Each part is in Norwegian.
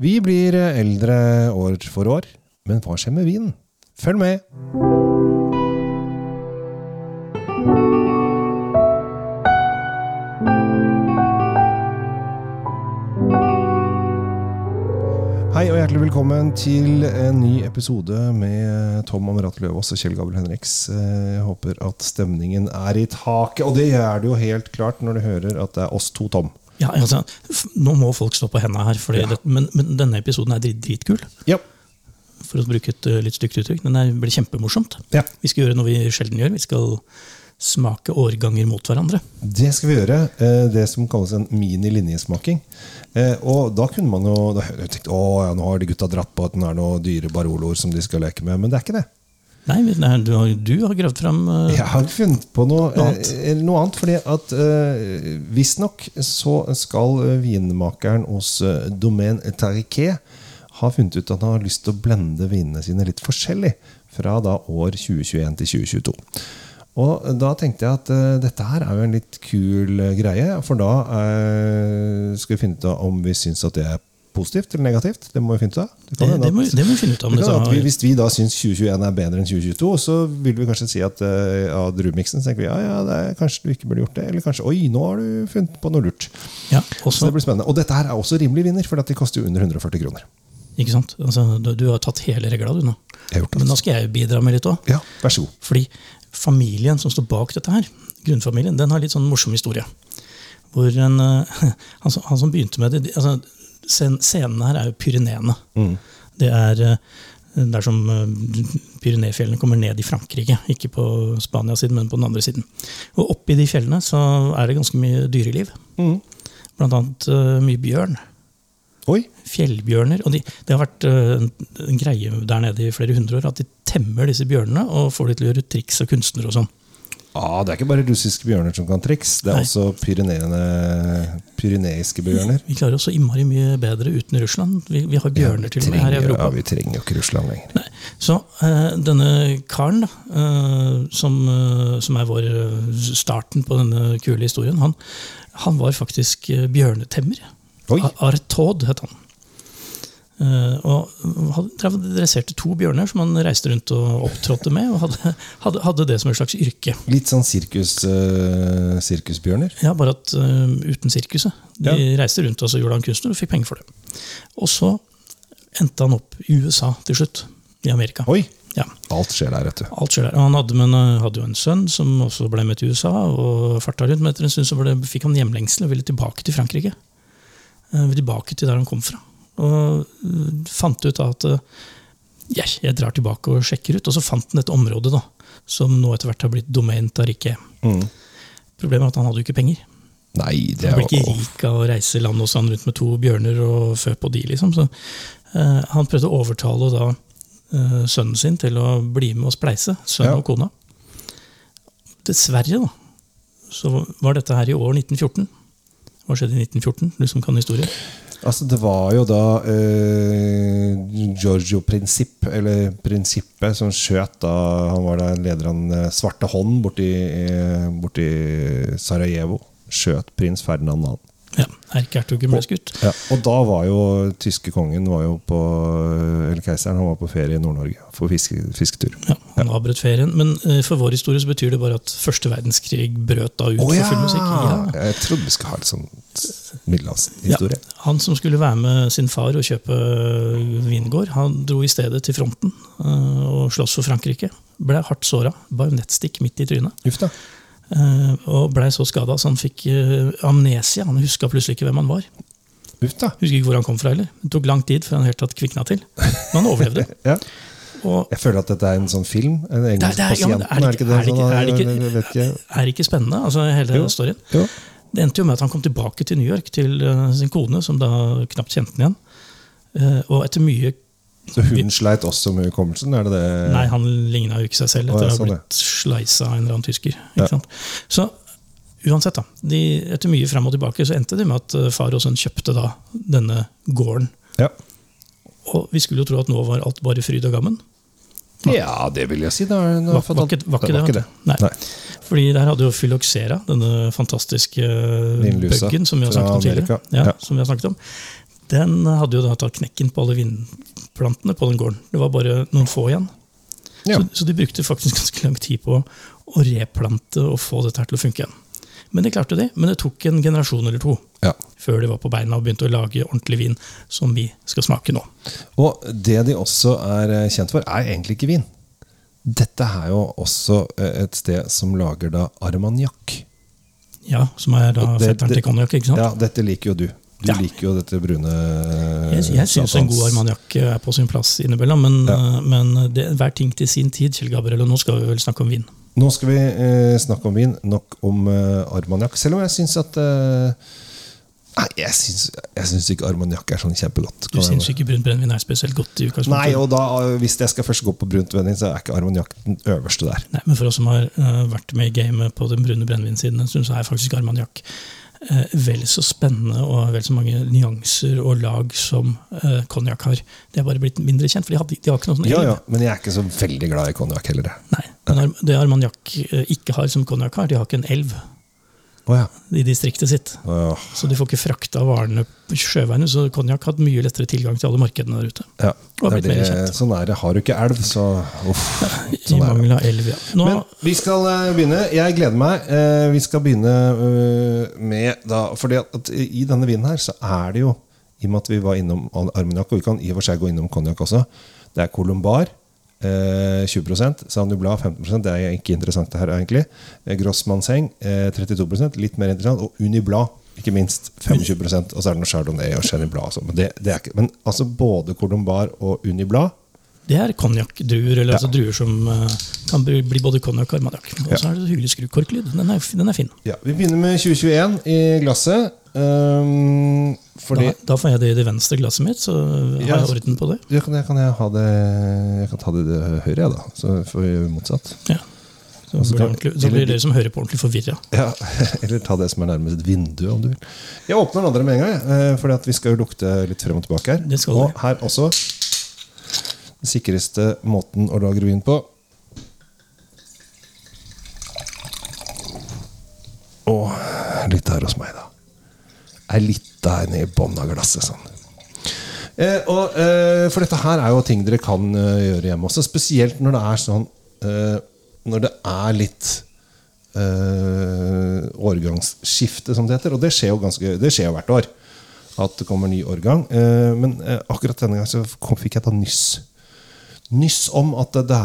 Vi blir eldre år for år, men hva skjer med vinen? Følg med! Hei og hjertelig velkommen til en ny episode med Tom Amerate Løvaas og Kjell Gabel Henriks. Eh, Jeg håper at stemningen er i taket, og det er det jo helt klart når du hører at det er oss to, Tom. Ja, altså, Nå må folk stå på hendene her, fordi Ja. det, men, men denne episoden er drit, dritkul. Ja. For å bruke et eh, litt stygt uttrykk. Den blir kjempemorsomt. ja. Vi skal gjøre noe vi sjelden gjør. Vi skal smake årganger mot hverandre. Det skal vi gjøre. eh, Det som kalles en mini-linjesmaking. Eh, Og da kunne man jo tenkt, å ja, nå har de gutta dratt på at den er noen dyre baroloer som de skal leke med, men det er ikke det. Nei, nei du har, du har gravd fram uh, Jeg har funnet på noe, Noe annet. eh, noe annet. fordi at eh, visstnok så skal eh, vinmakeren hos eh, Domaine Tarriquet ha funnet ut at han har lyst til å blende vinene sine litt forskjellig fra da år 2021 til 2022. Og da tenkte jeg at eh, dette her er jo en litt kul eh, greie, for da eh, skal vi finne ut om vi syns at det er positivt eller negativt. Det må vi finne ut av. det, det, det, må, det må vi finne ut av. om det det kan så- at vi, hvis vi da syns 2021 er bedre enn 2022, så vil vi kanskje si at uh, av druemiksen tenker vi ja, ja, det er, kanskje du ikke burde gjort det. Eller kanskje oi, nå har du funnet på noe lurt. ja, Så det blir spennende. Og dette her er også rimelig vinner, for de koster jo under 140 kroner. ikke sant? Altså, du, du har tatt hele regla, du nå. Jeg har gjort det. Men nå skal jeg bidra med litt òg. Ja, vær så god. Fordi familien som står bak dette her, grunnfamilien, den har litt sånn morsom historie. Hvor en, eh, han, som- han som begynte med det altså, Scenen her er jo Pyreneene. Mm. Det er eh, der som eh, Pyreneefjellene kommer ned i Frankrike. Ikke på Spania-siden, men på den andre siden. Og oppi de fjellene så er det ganske mye dyreliv. Mm. Blant annet eh, mye bjørn. Oi, Fjellbjørner. Og de, det har vært en, en greie der nede i flere hundre år at de temmer disse bjørnene og får de til å gjøre triks og kunstnere og sånn. Ah, Det er ikke bare russiske bjørner som kan triks. Det er Nei. også pyreneiske bjørner. Vi klarer oss så innmari mye bedre uten Russland. Vi, vi har bjørner til og med her i Europa. Ja, vi trenger jo ikke Russland lenger. Nei. Så eh, denne karen, da, eh, som, eh, som er vår starten på denne kule historien, han, han var faktisk bjørnetemmer. Oi. A- het han. Eh, og han dresserte to bjørner som han reiste rundt og opptrådte med. Og hadde, hadde, hadde det som et slags yrke. Litt sånn sirkus, uh, sirkusbjørner. Ja, Bare at uh, uten sirkuset. De Ja. reiste rundt og så gjorde han kunstner og fikk penger for det. Og så endte han opp i USA til slutt. I Amerika. Oi! Ja, Alt skjer der, vet du. alt skjer der. Han hadde, men, hadde jo en sønn som også ble med til USA og farta rundt. Men etter en stund så ble, fikk han hjemlengsel og ville tilbake til Frankrike. Uh, tilbake til der han kom fra. Og eh, fant ut at ja, jeg drar tilbake og sjekker ut. Og så fant han et område da, som nå etter hvert har blitt Domaine Tarique. Mm. Problemet er at han hadde jo ikke penger. Nei, det Han er ble ikke rik av å reise land og sand rundt med to bjørner og fø på de, liksom. Så uh, han prøvde å overtale da uh, sønnen sin til å bli med og spleise, sønnen Ja. og kona. Dessverre, da, så var dette her i år 1914. Hva skjedde i 1914, du som kan historie? Altså, det var jo da eh, Giorgio Prinsipp, eller Prinsippet, som skjøt da Han var da leder av Den eh, svarte hånd borti, eh, borti Sarajevo. Skjøt prins Ferdinand 2. Ja, Erkehertugen ble skutt. Ja, og da var jo tyske kongen var jo på, Eller keiseren han var på ferie i Nord-Norge for fiske, fisketur. Ja, han avbrøt ferien. Men eh, for vår historie så betyr det bare at første verdenskrig brøt da ut Å for full musikk. Ja. Jeg trodde vi skulle ha litt sånn middelhavshistorie. Han som skulle være med sin far og kjøpe vingård, han dro i stedet til fronten eh, og sloss for Frankrike. Ble hardt såra. Bajonettstikk midt i trynet. Uff da. Eh, Og blei så skada så han fikk eh, amnesia. Han huska plutselig ikke hvem han var. Ufta. Husker ikke hvor han kom fra heller. Det tok lang tid før han helt tatt kvikna til. Men han overlevde. Ja. Og Jeg føler at dette er en sånn film. En engelsk det er- ja, er det ikke sånn, spennende, altså hele Jo. storyen? Jo. Det endte jo med at han kom tilbake til New York til eh, sin kone, som da knapt kjente han igjen. Og etter mye Så hun sleit også med hukommelsen? Er det det? Nei, han ligna jo ikke seg selv etter å ha sånn, blitt sleisa av en eller annen tysker. Ja. Sant? Så uansett, da. De, etter mye fram og tilbake så endte det med at eh, far og sønn kjøpte da denne gården. Ja. Og vi skulle jo tro at nå var alt bare fryd og gammen. ja, det vil jeg si. Det Var, var, var, ikke, var ikke det. var du. Nei. Nei. Fordi der hadde jo Fyloxera, denne fantastiske bøggen buggen som vi har snakket om tidligere. Ja, Ja. Som vi har snakket om. Den hadde jo da tatt knekken på alle vinplantene på den gården. Det var bare noen få igjen. Ja. Så, så de brukte faktisk ganske lang tid på å replante og få dette her til å funke igjen. Men det klarte de, Men det tok en generasjon eller to Ja. før de var på beina og begynte å lage ordentlig vin som vi skal smake nå. Og det de også er eh, kjent for, er egentlig ikke vin. Dette er jo også eh, et sted som lager da armagnac. Ja, Som er da fetteren til konjakk? Ja, dette liker jo du. Du Ja. liker jo dette brune eh, Jeg, jeg syns en god armaniakk er på sin plass innimellom, men, Ja. eh, men det, hver ting til sin tid. Kjell Gabriel, og nå skal vi vel snakke om vin. Nå skal vi eh, snakke om vin, nok om eh, armaniakk. Selv om jeg syns at eh, Nei, jeg syns, jeg syns ikke armaniakk er sånn kjempegodt. Du syns ikke brunt brennevin er spesielt godt? i utgangspunktet? Nei, og da, eh, hvis jeg skal først gå på brunt brennevin, så er ikke armaniakk den øverste der. Nei, men for oss som har eh, vært med i gamet på den brune brennevinsiden, så er faktisk armagnac eh, vel så spennende og vel så mange nyanser og lag som eh, konjakk har. Det er bare blitt mindre kjent, for de, hadde, de har ikke noe sånn Ja, ja, Men jeg er ikke så veldig glad i konjakk heller. Nei, men det armagnac eh, ikke har som konjakk har, de har ikke en elv Å ja. i distriktet sitt. Åh, Så du får ikke frakta varene sjøveiene, så konjakk har hatt mye lettere tilgang til alle markedene der ute. ja. Det er det, sånn er det. Har du ikke elv, så uff. I Sånn er mangel av elv, ja. Nå, Men vi skal eh, begynne. Jeg gleder meg. Eh, Vi skal begynne eh, med da fordi at i denne vinen her så er det jo I og med at vi var innom armagnac, og vi kan i og for seg gå innom konjakk også, det er Colombar. Eh, 20% Blad 15% Det er ikke interessant det her, egentlig. Eh, Grossmannseng eh, 32% litt mer interessant. Og Uniblat, ikke minst, 25% Og så er det noe Chardonnay og Chenin Blad. sånn, Men, det, det er ikke, men altså både Colombar og Uniblat det er konjakkdruer, eller altså druer som uh, kan bli bli både konjakk og armagnac. Og så er det hyggelig skrukorklyd. Den er, den er fin. Ja, Vi begynner med 2021 i glasset. Um, Da, da får jeg det i det venstre glasset mitt, så har Ja, jeg orden på det. Jeg kan, jeg, kan jeg ha det Jeg kan ta det i det høyre, jeg, da. Så får vi motsatt. Ja. Så, blir det ordentlig, så blir dere som hører på, ordentlig forvirra. Ja, Eller ta det som er nærmest et vindu, om du vil. Jeg åpner den andre med en gang, for vi skal jo lukte litt frem og tilbake her. Og her også. Den sikreste måten å lage vin på. Og litt her hos meg, da. Er litt der nede i bånn av glasset. sånn Eh, og, eh, for dette her er jo ting dere kan eh, gjøre hjemme også. Spesielt når det er sånn eh, Når det er litt eh, årgangsskifte, som det heter. Og det skjer jo, ganske, det skjer jo hvert år. At det kommer ny årgang. Eh, men akkurat denne gangen så kom, fikk jeg ta nyss. Nyss om at det, det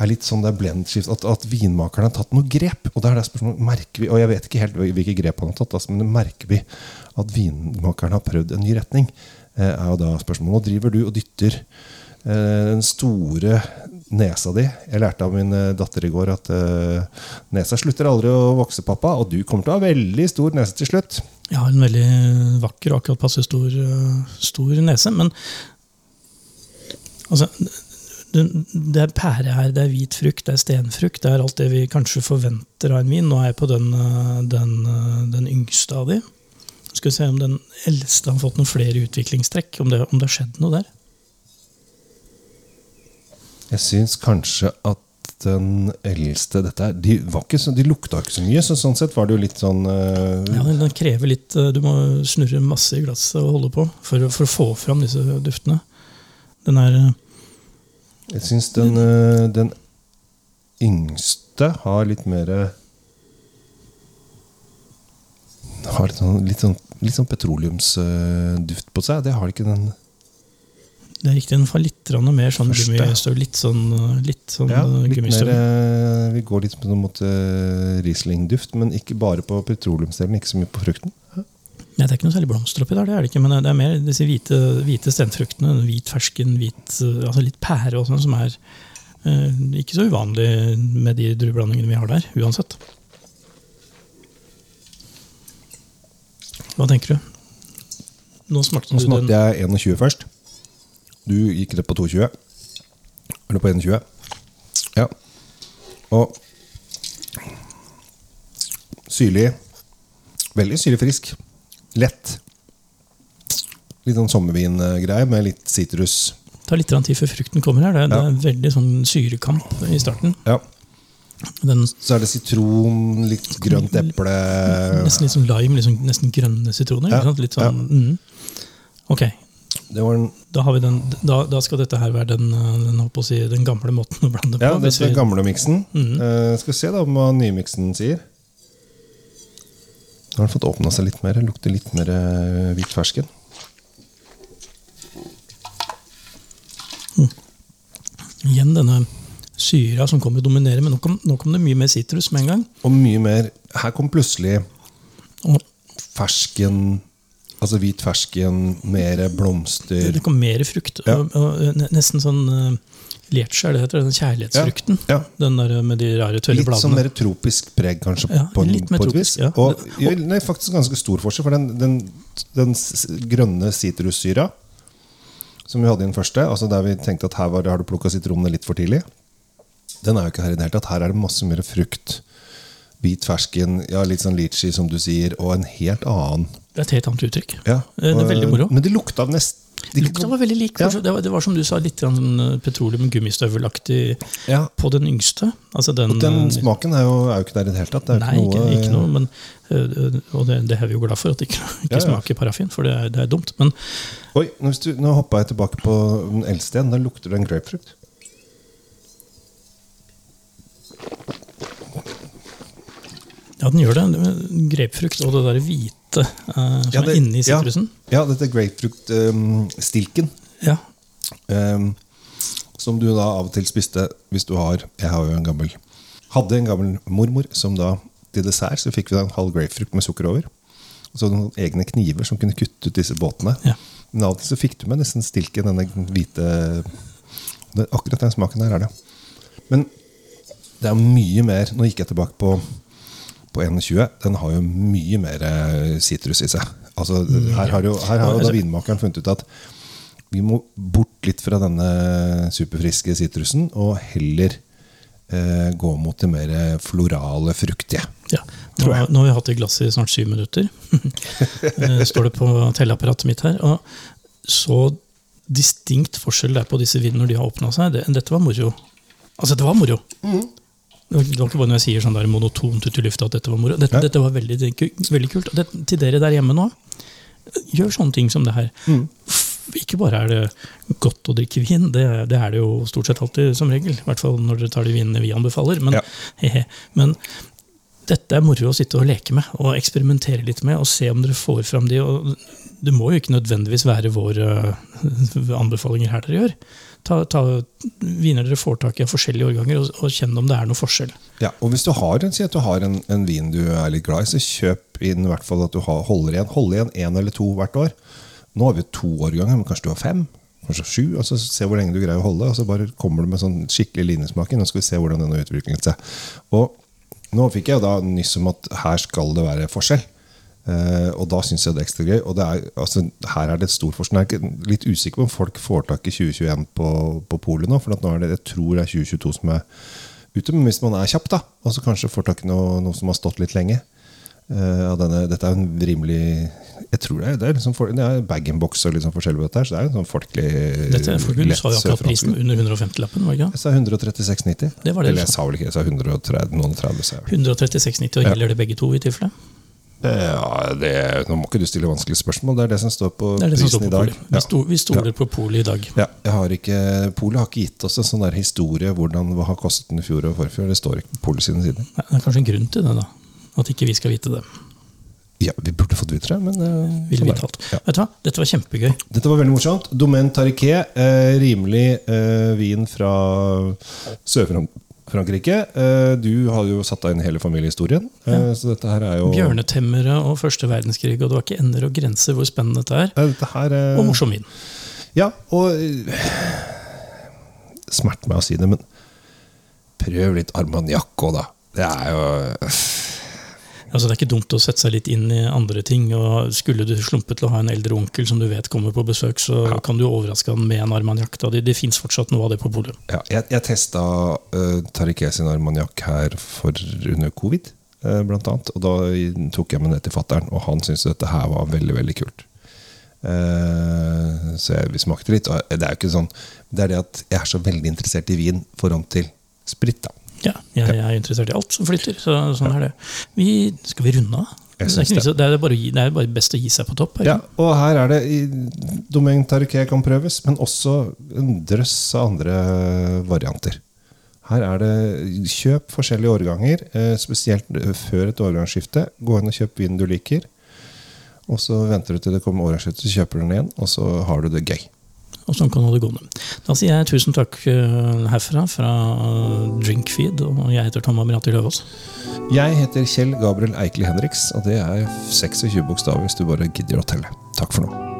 er litt sånn det er blendskift, at, at vinmakerne har tatt noe grep. Og det er det spørsmålet, merker vi, og jeg vet ikke helt hvilke grep han har tatt, altså, men merker vi at vinmakerne har prøvd en ny retning. Eh, er jo da spørsmålet, Nå driver du og dytter eh, den store nesa di. Jeg lærte av min eh, datter i går at eh, nesa slutter aldri å vokse, pappa. Og du kommer til å ha veldig stor nese til slutt. Jeg har en veldig vakker og akkurat passe stor, eh, stor nese, men altså det, er pære her, det er hvit frukt, det er stenfrukt. Det er alt det vi kanskje forventer av en vin. Nå er jeg på den, eh, den, eh, den yngste av de. Skal vi se om den eldste har fått noen flere utviklingstrekk. Om det, om det har skjedd noe der. Jeg syns kanskje at den eldste dette de, var ikke så, de lukta ikke så mye, så sånn sett var det jo litt sånn uh, Ja, den, krever litt Du må snurre masse i glasset og holde på for, for å få fram disse duftene. Den er eh, Jeg syns den, eh, den yngste har litt mer Har litt sånn, litt sånn, litt sånn petroleumsduft på seg. Det har ikke den Det er riktig, den får litt mer sånn gummistøv. Litt sånn, litt sånn ja, eh, litt mer, eh, Vi går litt mot uh, Riesling-duft, men ikke bare på petroleumsdelen. Ikke så mye på frukten. Nei, det er ikke noe særlig blomster oppi der, det er det ikke, men det er mer disse hvite, hvite stenfruktene. Hvit fersken, hvit, eh, altså litt pære og sånn, som er eh, ikke så uvanlig med de drueblandingene vi har der, uansett. Hva tenker du? Nå smakte Nå smakte jeg 21 først. Du gikk ned på 22. Eller på 21. Ja. Og syrlig. Veldig syrlig frisk. Lett. Litt sånn sommervingreie med litt sitrus. tar litt tid før frukten kommer her. Det er, det er veldig sånn syrekamp i starten. Ja. Den Så er det sitron, litt grønt eple Nesten litt som lime, liksom, nesten grønne sitroner. Ja? Litt sånn, mm. Ok, Det var en, da, har vi den, da, da skal dette her være den, uh, den, si, den gamle måten å blande på. Ja, den dette er gamle miksen. Mm. Uh, skal vi se da hva nymiksen sier. Nå har den fått åpna seg litt mer. Lukter litt mer eh, hvit fersken. Igjen denne syra som kommer og dominerer, men nå kom, nå kom det mye mer sitrus med en gang. Og mye mer Her kom plutselig fersken Altså hvit fersken, mer blomster det kom mer frukt. Ja. Og, og, nesten sånn uh, Lerche, er det heter, den kjærlighetsfrukten. Ja, Den der med de rare, tørre Litt sånn mer tropisk preg, kanskje, Ja, på, litt mer på et tropisk, vis. ja. Og jo, nei, faktisk ganske stor forskjell, for den, den, den grønne sitrussyra som vi hadde i den første, altså der vi tenkte at her var, har du plukka sitronene litt for tidlig, den er jo ikke her i det hele tatt. Her er det masse mer frukt. Hvit fersken, ja, litt sånn litchi, som du sier, og en helt annen Det er et helt annet uttrykk. ja, Det er veldig moro. Men det lukta nesten Lukta var veldig lik. Ja. Det, var, det var som du sa, litt sånn, uh, petroleum gummistøvelaktig Ja, på den yngste. Altså den, og den smaken er jo, er jo ikke der i det hele tatt. Det Nei, ikke, noe, ikke noe, men, øh, og det, det er vi jo glad for, at det ikke, ikke Ja, smaker parafin, for det er, det er dumt. Men Oi, nå, du, nå hoppa jeg tilbake på den eldste igjen. Da lukter det en grapefrukt. Ja, den gjør det. Grapefrukt og det der hvite øh, som Ja, det- er inni sitrusen. Ja, dette grapefruktstilken. grapefrukt-stilken. Ja. Um, som du da av og til spiste hvis du har Jeg har jo en gammel Hadde en gammel mormor som da til dessert så fikk vi da en halv grapefrukt med sukker over. Og så noen egne kniver som kunne kutte ut disse båtene. Ja. Men av og til så fikk du med nesten stilken, denne hvite det, Akkurat den smaken der er det. Men det er mye mer Nå gikk jeg tilbake på, på 21. Den har jo mye mer eh, sitrus i seg. Altså, her har jo, her har jo da vinmakeren funnet ut at vi må bort litt fra denne superfriske sitrusen og heller eh, gå mot det mer florale, fruktige. ja. Nå, nå har vi hatt det i glasset i snart syv minutter. Eh, Står det på telleapparatet mitt her. Og så distinkt forskjell det er på disse vinene når de har åpna seg. Det, dette var moro. Altså, det var moro. Var det var ikke bare når jeg sier sånn der monotont ut i lufta at dette var moro. Dette, dette var veldig, veldig kult. Og det, til dere der hjemme nå, gjør sånne ting som det her. Mm. Ikke bare er det godt å drikke vin, det, det er det jo stort sett alltid som regel. I hvert fall når dere tar de vinene vi anbefaler. Men, Ja. he, men dette er moro å sitte og leke med og eksperimentere litt med og se om dere får fram de. og Det må jo ikke nødvendigvis være våre øh, anbefalinger her dere gjør. Ta, ta viner dere får tak i av forskjellige årganger, og, og kjenn om det er noe forskjell. Ja, og hvis du har en, si at du har en, en vin du er litt glad i, så kjøp inn i hvert fall at du har, holder igjen Hold igjen én eller to hvert år. Nå har vi to årganger, men kanskje du har fem? Kanskje sju? og så Se hvor lenge du greier å holde. Og så bare kommer du med sånn skikkelig og så skal vi se hvordan den har utviklet seg. Og nå fikk jeg da nyss om at her skal det være forskjell. Uh, og da syns jeg det er ekstra gøy. Og er, altså, her er det et stor forskjell. Jeg er litt usikker på om folk får tak i 2021 på, på polet nå. For nå er det, jeg tror det er 2022 som er ute. Men hvis man er kjapp, da, og så kanskje får tak i noe, noe som har stått litt lenge av denne, Dette er en rimelig Jeg tror det er, det er, liksom, for- det er bag-in-box og liksom forskjellig på dette her, så det er en sånn folkelig Dette er for Du lett sa jo akkurat prisen under 150-lappen, var det ikke? Jeg sa 136,90. Det var det Eller jeg sa. sa vel ikke, jeg sa 130, noen og 30. sa jeg 136,90, og Ja. gjelder det begge to i tilfelle? Ja, det, nå må ikke du stille vanskelige spørsmål. Det er det som står på Det det prisen står prisen i dag. polet. Vi, sto, vi stoler på polet i dag. Ja, jeg har ikke, Polet har ikke gitt oss en sånn der historie hvordan hva har kostet den i fjor og forfjor. Det står ikke på Polet sine sider. Det er kanskje en grunn til det, da. At ikke vi skal vite det. Ja, Vi burde fått vite det, men uh, Vil vi er vite det. alt. Ja. Vet du hva? Dette var kjempegøy. Dette var veldig morsomt. Domaine Tariquet, eh, rimelig eh, vin fra Sør-Frankrike. Eh, du har jo satt deg inn hele familiehistorien, Ja. så dette her er jo Bjørnetemmere og første verdenskrig, og det var ikke ender og grenser hvor spennende dette er. Eh, Dette her eh, Og morsom vin. Ja, og Smert meg å si det, men prøv litt Armagnac òg, da. Det er jo Altså, det er ikke dumt å sette seg litt inn i andre ting. og Skulle du slumpe til å ha en eldre onkel som du vet kommer på besøk, så Ja. kan du overraske han med en Armagnac. Det, det fins fortsatt noe av det på polet. Ja, jeg jeg testa uh, Tariquet sin Armagnac her for under covid, uh, blant annet. Og da tok jeg meg ned til fattern, og han syntes dette her var veldig, veldig kult. Uh, så jeg, vi smakte litt. Og det er jo ikke sånn Det er det at jeg er så veldig interessert i vin foran til sprit. da Ja, jeg, jeg er interessert i alt som flytter. så sånn er det. Vi, skal vi runde av? Det er, det. det, er bare, gi- det er bare best å gi seg på topp. er Ja, og her er det Domain Taruké kan prøves, men også en drøss av andre varianter. Her er det kjøp forskjellige årganger, eh, spesielt eh, før et årgangsskifte. Gå inn og kjøp vinen du liker. Og så venter du til det kommer årgangsskifte, så kjøper du den igjen, og så har du det gøy. Og sånn kan du det gående. Da sier jeg tusen takk eh, herfra, fra Drinkfeed. Og jeg heter Tom Amirati Løvaas. Jeg heter Kjell Gabriel Eikeli Henriks, og det er 26 bokstaver hvis du bare gidder å telle. Takk for nå.